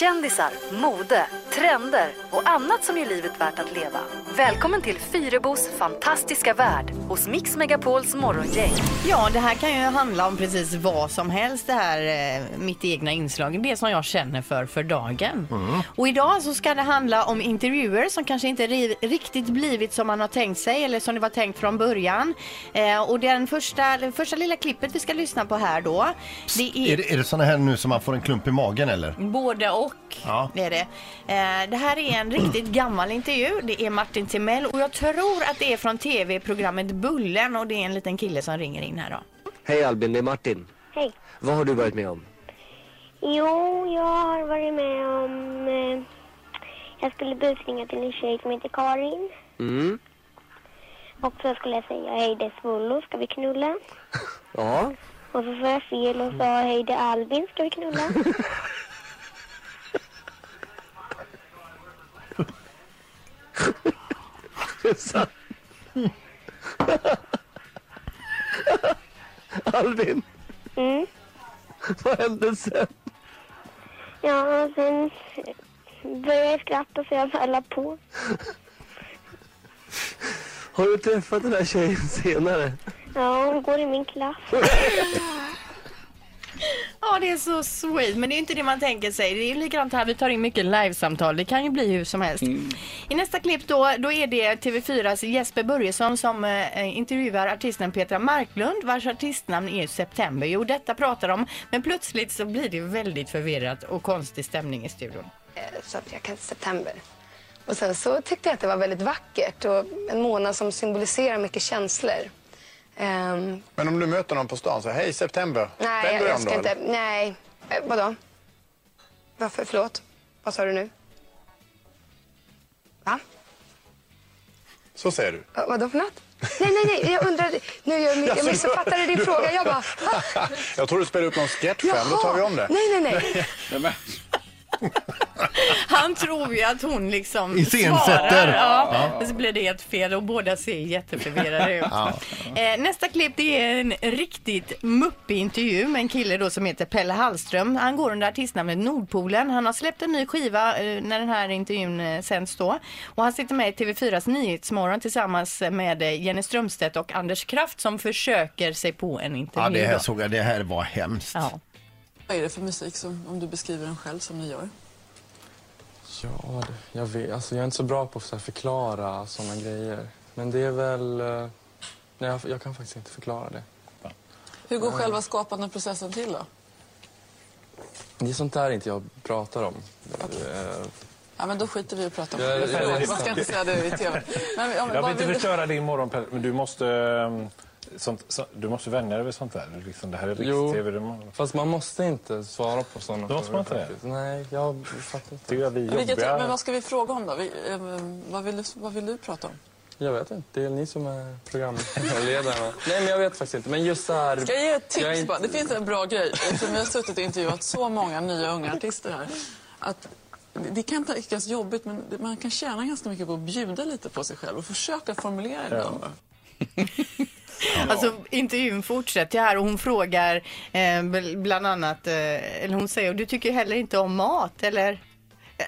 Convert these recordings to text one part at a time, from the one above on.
Kändisar, mode, trender och annat som gör livet värt att leva. Välkommen till Fyrebos fantastiska värld hos Mix Megapols morgongäng. Ja, det här kan ju handla om precis vad som helst det här eh, mitt egna inslag, det som jag känner för för dagen. Och idag så ska det handla om intervjuer som kanske inte ri- riktigt blivit som man har tänkt sig eller som det var tänkt från början. Eh, och den första, det första lilla klippet vi ska lyssna på här då, det Är det, är det såna här nu som man får en klump i magen eller? Både och Ja. det är det. Eh, det här är en riktigt gammal intervju. Det är Martin Timell och jag tror att det är från tv-programmet Bullen och det är en liten kille som ringer in här då. Hej Albin, det är Martin. Hej. Vad har du varit med om? Jo, jag har varit med om... Eh, jag skulle busringa till en tjej som heter Karin. Mm. Och så skulle jag säga hej det är Svullo, ska vi knulla? Ja. Och så sa jag fel och sa hej det är Albin, ska vi knulla? Albin, Mm. vad hände sen? Ja, sen började jag skratta så jag fälla på. Har du träffat den här tjejen senare? Ja, hon går i min klass. Ja, det är så sweet. Men det är inte det man tänker sig. Det är likadant här, vi tar in mycket livesamtal. Det kan ju bli hur som helst. I nästa klipp då, då är det TV4s Jesper Börjesson som eh, intervjuar artisten Petra Marklund vars artistnamn är September. Jo, detta pratar de, men plötsligt så blir det väldigt förvirrat och konstig stämning i studion. Eh, Så att jag kan september. Och sen så tyckte jag att det var väldigt vackert och en månad som symboliserar mycket känslor. Ehm, Men om du möter någon på stan så hej september. nej, Vänder jag, om ska då, inte... eller? Nej. Eh, vadå? Varför? Förlåt? Vad sa du nu? Va? Så säger du. Va- Vadå för något? Nej, nej, nej. Jag undrar... Nu jag, jag missuppfattade din fråga. Jag bara... Va? Jag tror du spelar upp någon sketch fem, då tar vi om det. Nej, nej, nej. Han tror ju att hon liksom Iscensätter. svarar. Ja, Men så blir det helt fel och båda ser jätteförvirrade ut. Eh, nästa klipp det är en riktigt muppig intervju med en kille då som heter Pelle Hallström. Han går under artistnamnet Nordpolen. Han har släppt en ny skiva eh, när den här intervjun eh, sänds då. Och han sitter med i TV4s Nyhetsmorgon tillsammans med eh, Jenny Strömstedt och Anders Kraft som försöker sig på en intervju. Ja, det här då. såg jag. Det här var hemskt. Ja. Vad är det för musik som, om du beskriver den själv som ni gör? Ja, det- jag vet. Alltså, jag är inte så bra på att så förklara såna grejer. Men det är väl... eh, Nej, jag, jag kan faktiskt inte förklara det. Hur går själva skapandeprocessen till då? Det är sånt där inte jag pratar om. Eh, Ja, men då skiter vi i att prata om Ja, det. ja, Förlåt, ja. man ska inte säga det i tv. Men, ja, men, Jag vill inte vill förstöra din morgon, men du måste, ehm, sånt, så, du måste vänja dig vid sånt där. Liksom, det här är Jo. riks-tv. må- Fast man måste inte svara på såna Då måste man frågor inte det? Nej, jag fattar inte. Tycker jag vi är Vilket, men vad ska vi fråga om då? Vi, eh, vad, vill du, vad vill du prata om? Jag vet inte. Det är ni som är programledarna. Nej, men jag vet faktiskt inte. Men just så här... Ska jag ge ett Jag tips inte- bara? Det finns en bra grej. Eftersom vi har suttit och intervjuat så många nya unga artister här. Att det- det kan tyckas jobbigt men det- man kan tjäna ganska mycket på att bjuda lite på sig själv och försöka formulera ibland. Alltså intervjun fortsätter här och hon frågar eh, bl- bland annat, eh, eller hon säger, du tycker heller inte om mat eller?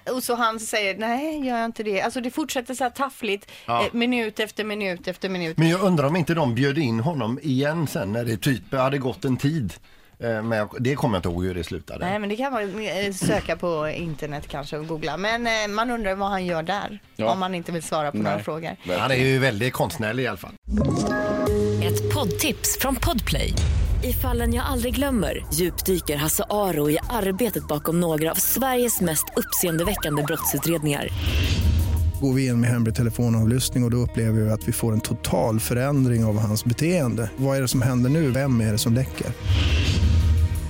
Eh, Och så han säger, nej gör jag inte det. Alltså det fortsätter så här taffligt, Ja. eh, minut efter minut efter minut. Men jag undrar om inte de bjöd in honom igen sen när det typ hade gått en tid. Eh, Men jag- det kommer jag inte ihåg hur det slutade. Nej men det kan man eh, söka på internet kanske och googla. Men eh, man undrar vad han gör där. Ja. Om man inte vill svara på några frågor. Han är ju väldigt konstnärlig i alla fall. Ett poddtips från Podplay. I fallen jag aldrig glömmer djupdyker Hasse Aro i arbetet bakom några av Sveriges mest uppseendeväckande brottsutredningar. Går vi in med hemlig telefonavlyssning och, och då upplever vi att vi får en total förändring av hans beteende. Vad är det som händer nu? Vem är det som läcker?